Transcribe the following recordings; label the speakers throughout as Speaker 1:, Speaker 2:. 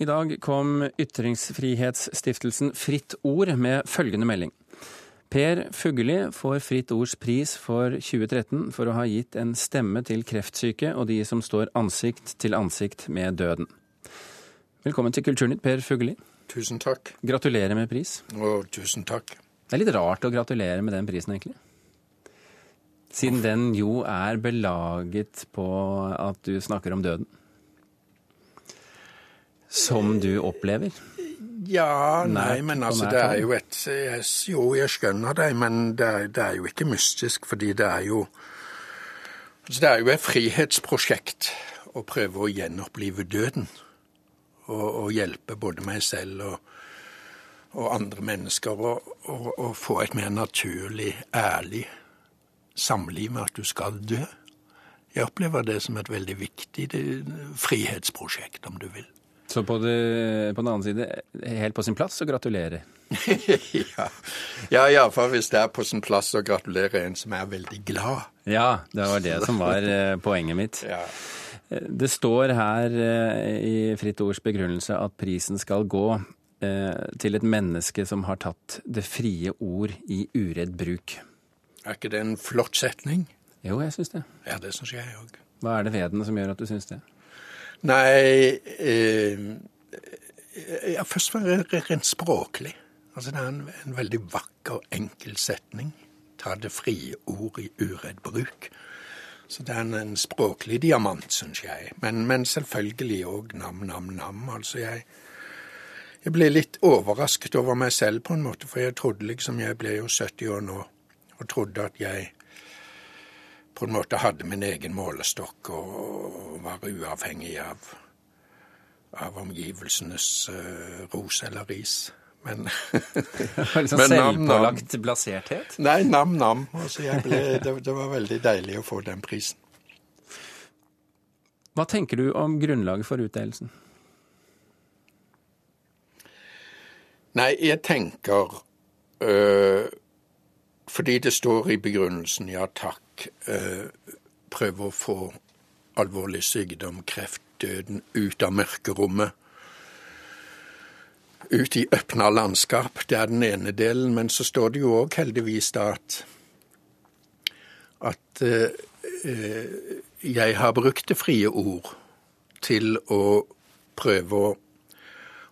Speaker 1: I dag kom Ytringsfrihetsstiftelsen Fritt Ord med følgende melding. Per Fugelli får Fritt Ords pris for 2013 for å ha gitt en stemme til kreftsyke og de som står ansikt til ansikt med døden. Velkommen til Kulturnytt, Per Fugelli.
Speaker 2: Tusen takk.
Speaker 1: Gratulerer med pris.
Speaker 2: Og tusen takk.
Speaker 1: Det er litt rart å gratulere med den prisen, egentlig. Siden den jo er belaget på at du snakker om døden. Som du opplever.
Speaker 2: Ja, nei, men altså det er jo et Jo, jeg skjønner det, men det er, det er jo ikke mystisk, fordi det er jo altså Det er jo et frihetsprosjekt å prøve å gjenopplive døden. Og, og hjelpe både meg selv og, og andre mennesker å, å, å få et mer naturlig, ærlig samliv med at du skal dø. Jeg opplever det som et veldig viktig det, frihetsprosjekt, om du vil.
Speaker 1: Så på, det, på den annen side, helt på sin plass å gratulere.
Speaker 2: ja, ja iallfall hvis det er på sin plass å gratulere en som er veldig glad.
Speaker 1: Ja, det var det som var eh, poenget mitt.
Speaker 2: Ja.
Speaker 1: Det står her eh, i Fritt Ords begrunnelse at prisen skal gå eh, til et menneske som har tatt det frie ord i uredd bruk.
Speaker 2: Er ikke det en flott setning?
Speaker 1: Jo, jeg syns det.
Speaker 2: Ja, det syns jeg òg.
Speaker 1: Hva er det ved den som gjør at du syns det?
Speaker 2: Nei eh, ja, Først var det rent språklig. Altså, det er en, en veldig vakker, enkel setning. Ta det frie ord i uredd bruk. Så det er en, en språklig diamant, syns jeg. Men, men selvfølgelig òg nam, nam, nam. Altså, jeg, jeg ble litt overrasket over meg selv på en måte, for jeg trodde liksom Jeg ble jo 70 år nå, og trodde at jeg på en måte hadde min egen målestokk og var uavhengig av, av omgivelsenes uh, ros eller ris. Men
Speaker 1: Liksom
Speaker 2: Men nam, nam.
Speaker 1: selvpålagt blaserthet?
Speaker 2: Nei, nam-nam. Altså, det, det var veldig deilig å få den prisen.
Speaker 1: Hva tenker du om grunnlaget for utdelelsen?
Speaker 2: Nei, jeg tenker øh, Fordi det står i begrunnelsen, ja takk, øh, prøve å få alvorlig sykdom, kreft, døden ut av mørkerommet. Ut i åpna landskap. Det er den ene delen. Men så står det jo òg heldigvis da at at øh, øh, jeg har brukt det frie ord til å prøve å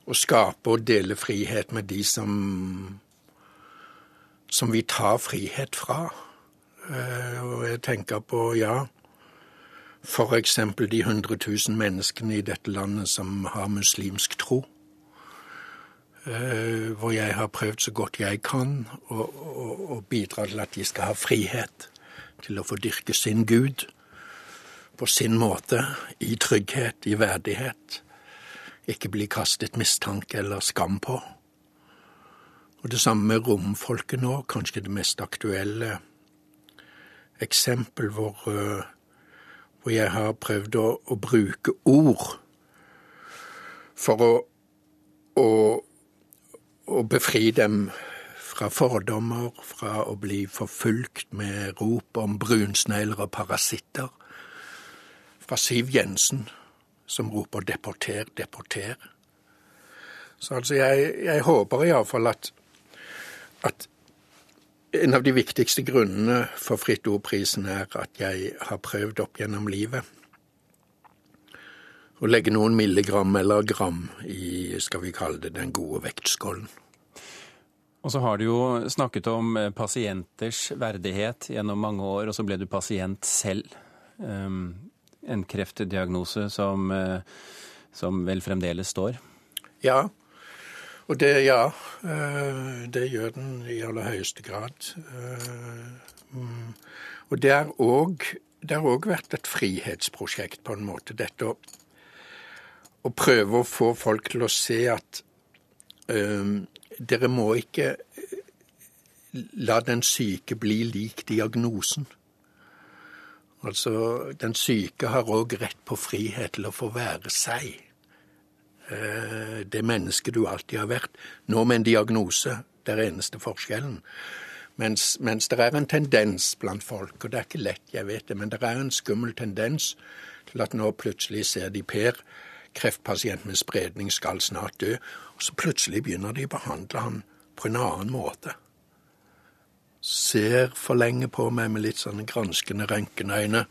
Speaker 2: å skape og dele frihet med de som som vi tar frihet fra. Eh, Og jeg tenker på, ja, eksempel de 100 000 menneskene i dette landet som har muslimsk tro. Eh, Hvor jeg har prøvd så godt jeg kan å bidra til at de skal ha frihet til å få dyrke sin Gud på sin måte, i trygghet, i verdighet ikke bli kastet mistanke eller skam på. Og det samme med romfolket nå, kanskje det mest aktuelle eksempel hvor, øh, hvor jeg har prøvd å, å bruke ord for å, å, å befri dem fra fordommer, fra å bli forfulgt med rop om brunsnegler og parasitter. Fra Siv Jensen, som roper 'deporter, deporter'. Så altså, jeg, jeg håper iallfall at, at en av de viktigste grunnene for Fritt Ord-prisen er at jeg har prøvd opp gjennom livet å legge noen milligram eller gram i, skal vi kalle det, den gode vektskålen.
Speaker 1: Og så har du jo snakket om eh, pasienters verdighet gjennom mange år, og så ble du pasient selv. Um, en kreftdiagnose som, eh, som vel fremdeles står.
Speaker 2: Ja, og det, ja, eh, det gjør den i aller høyeste grad. Eh, mm. Og det har òg vært et frihetsprosjekt, på en måte, dette å, å prøve å få folk til å se at um, dere må ikke la den syke bli lik diagnosen. Altså, den syke har òg rett på frihet til å få være seg. Eh, Det mennesket du alltid har vært. Nå med en diagnose. Det er eneste forskjellen. Mens, mens det er en tendens blant folk, og det er ikke lett, jeg vet det, men det er en skummel tendens til at nå plutselig ser de Per kreftpasient med spredning skal snart dø. Og så plutselig begynner de å behandle ham på en annen måte. Ser for lenge på meg med litt sånne granskende røntgenøyne.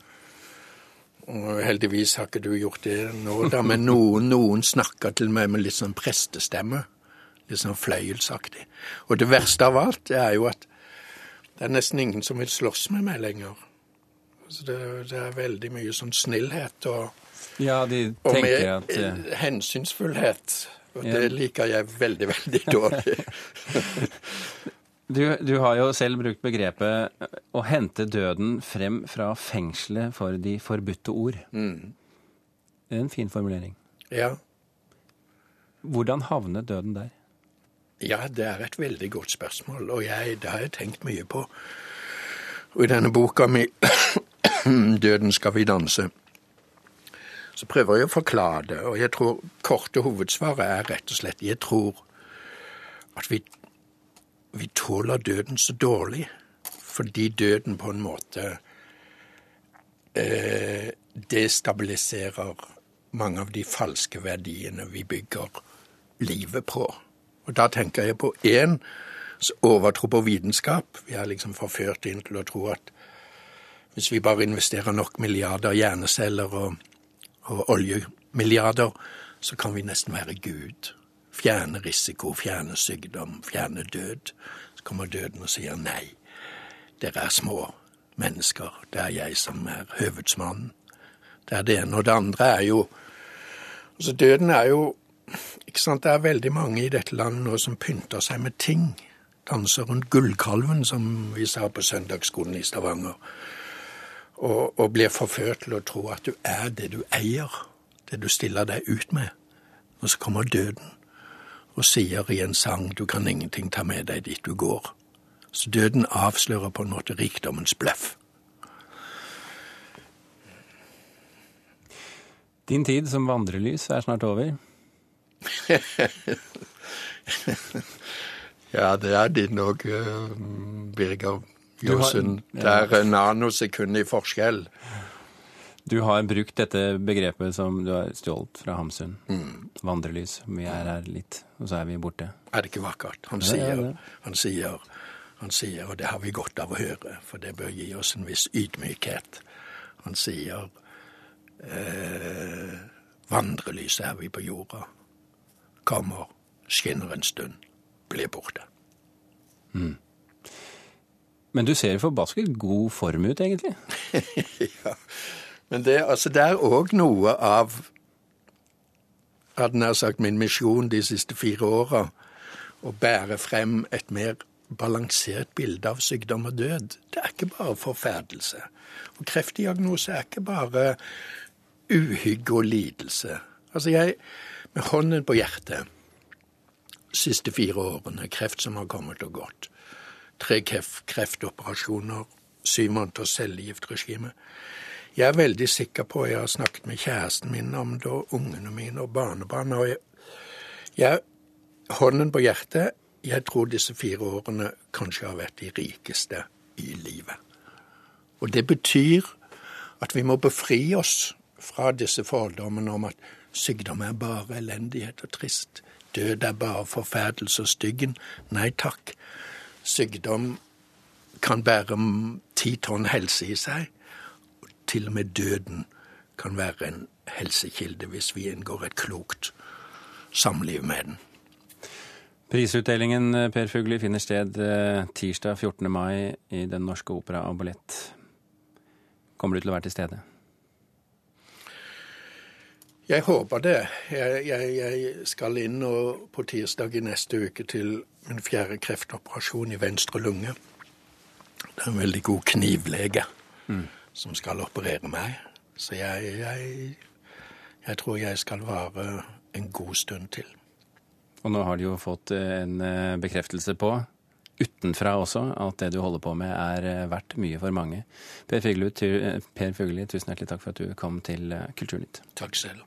Speaker 2: Heldigvis har ikke du gjort det nå, da, men noen, noen snakker til meg med litt sånn prestestemme. Litt sånn fløyelsaktig. Og det verste av alt er jo at det er nesten ingen som vil slåss med meg lenger. Så det, det, er veldig mye sånn snillhet og,
Speaker 1: ja, de
Speaker 2: og med
Speaker 1: at ja.
Speaker 2: hensynsfullhet. Og
Speaker 1: Ja.
Speaker 2: det liker jeg veldig, veldig dårlig.
Speaker 1: du, du har jo selv brukt begrepet å hente døden frem fra fengselet for de forbudte ord.
Speaker 2: Mm.
Speaker 1: Det er en fin formulering.
Speaker 2: Ja.
Speaker 1: Hvordan havnet døden der?
Speaker 2: ja, det er et veldig godt spørsmål, og jeg, det har jeg tenkt mye på. Og i denne boka mi 'Døden skal vi danse' så prøver jeg å forklare det, og jeg tror korte hovedsvaret er rett og slett jeg tror at vi, vi tåler døden så dårlig fordi døden på en måte eh, destabiliserer mange av de falske verdiene vi bygger livet på. Og da tenker jeg på én overtro på vitenskap. Vi er liksom forført inn til å tro at hvis vi bare investerer nok milliarder hjerneceller og, og oljemilliarder, så kan vi nesten være Gud. Fjerne risiko, fjerne sykdom, fjerne død. Så kommer døden og sier nei. Dere er små mennesker. Det er jeg som er høvedsmannen. Det er det ene. Og det andre er jo Altså, døden er jo ikke sant, Det er veldig mange i dette landet nå som pynter seg med ting. Danser rundt gullkalven, som vi sa på søndagsskolen i Stavanger. Og, og blir forført til å tro at du er det du eier, det du stiller deg ut med. Og så kommer døden og sier i en sang du kan ingenting ta med deg dit du går. Så døden avslører på en måte rikdommens bløff.
Speaker 1: Din tid som vandrelys er snart over.
Speaker 2: Ja, det er din òg, Birger
Speaker 1: Du ja.
Speaker 2: Det er nanosekund i forskjell.
Speaker 1: Du har brukt dette begrepet som du har stjålet fra Hamsun. Vandrelys. Vi er her litt, og så er vi borte.
Speaker 2: Er det ikke vakkert? Han
Speaker 1: Ja,
Speaker 2: sier,
Speaker 1: ja,
Speaker 2: han sier, han sier, og det har vi godt av å høre, for det bør gi oss en viss ydmykhet. Han sier eh, vandrelys er vi på jorda. Kommer, skinner en stund, blir borte.
Speaker 1: Men du ser i forbasket god form ut, egentlig.
Speaker 2: Men det, altså, det er òg noe av hadde nær sagt min misjon de siste fire åra. Å bære frem et mer balansert bilde av sykdom og død. Det er ikke bare forferdelse. Og kreftdiagnose er ikke bare uhygge og lidelse. Altså jeg, med hånden på hjertet, siste fire årene, kreft som har kommet og gått, tre kreftoperasjoner, syv måneders cellegiftregime. Jeg er veldig sikker på, jeg har snakket med kjæresten min om det, og ungene mine og barnebarna, og jeg, jeg, hånden på hjertet, jeg tror disse fire årene kanskje har vært de rikeste i livet. Og det betyr at vi må befri oss fra disse fordommene om at sykdom er bare elendighet og trist. Død er bare forferdelse og styggen. Nei takk. Sykdom kan bære ti tonn helse i seg. Til og med døden kan være en helsekilde hvis vi inngår et klokt samliv med den.
Speaker 1: Prisutdelingen eh, Per Fugli finner sted eh, tirsdag 14. mai i Den norske opera og ballett. Kommer du til å være til stede?
Speaker 2: Jeg håper det. Jeg, jeg, jeg skal inn og på tirsdag i neste uke til min fjerde kreftoperasjon i venstre lunge. Det er en veldig god knivlege som skal operere meg. Så jeg, jeg, jeg tror jeg skal vare en god stund til.
Speaker 1: Og nå har du jo fått eh, en eh, bekreftelse på, utenfra også, at det du holder på med er eh, verdt mye for mange. Per Fugli, tusen hjertelig takk for at du kom til Kulturnytt.
Speaker 2: Takk selv.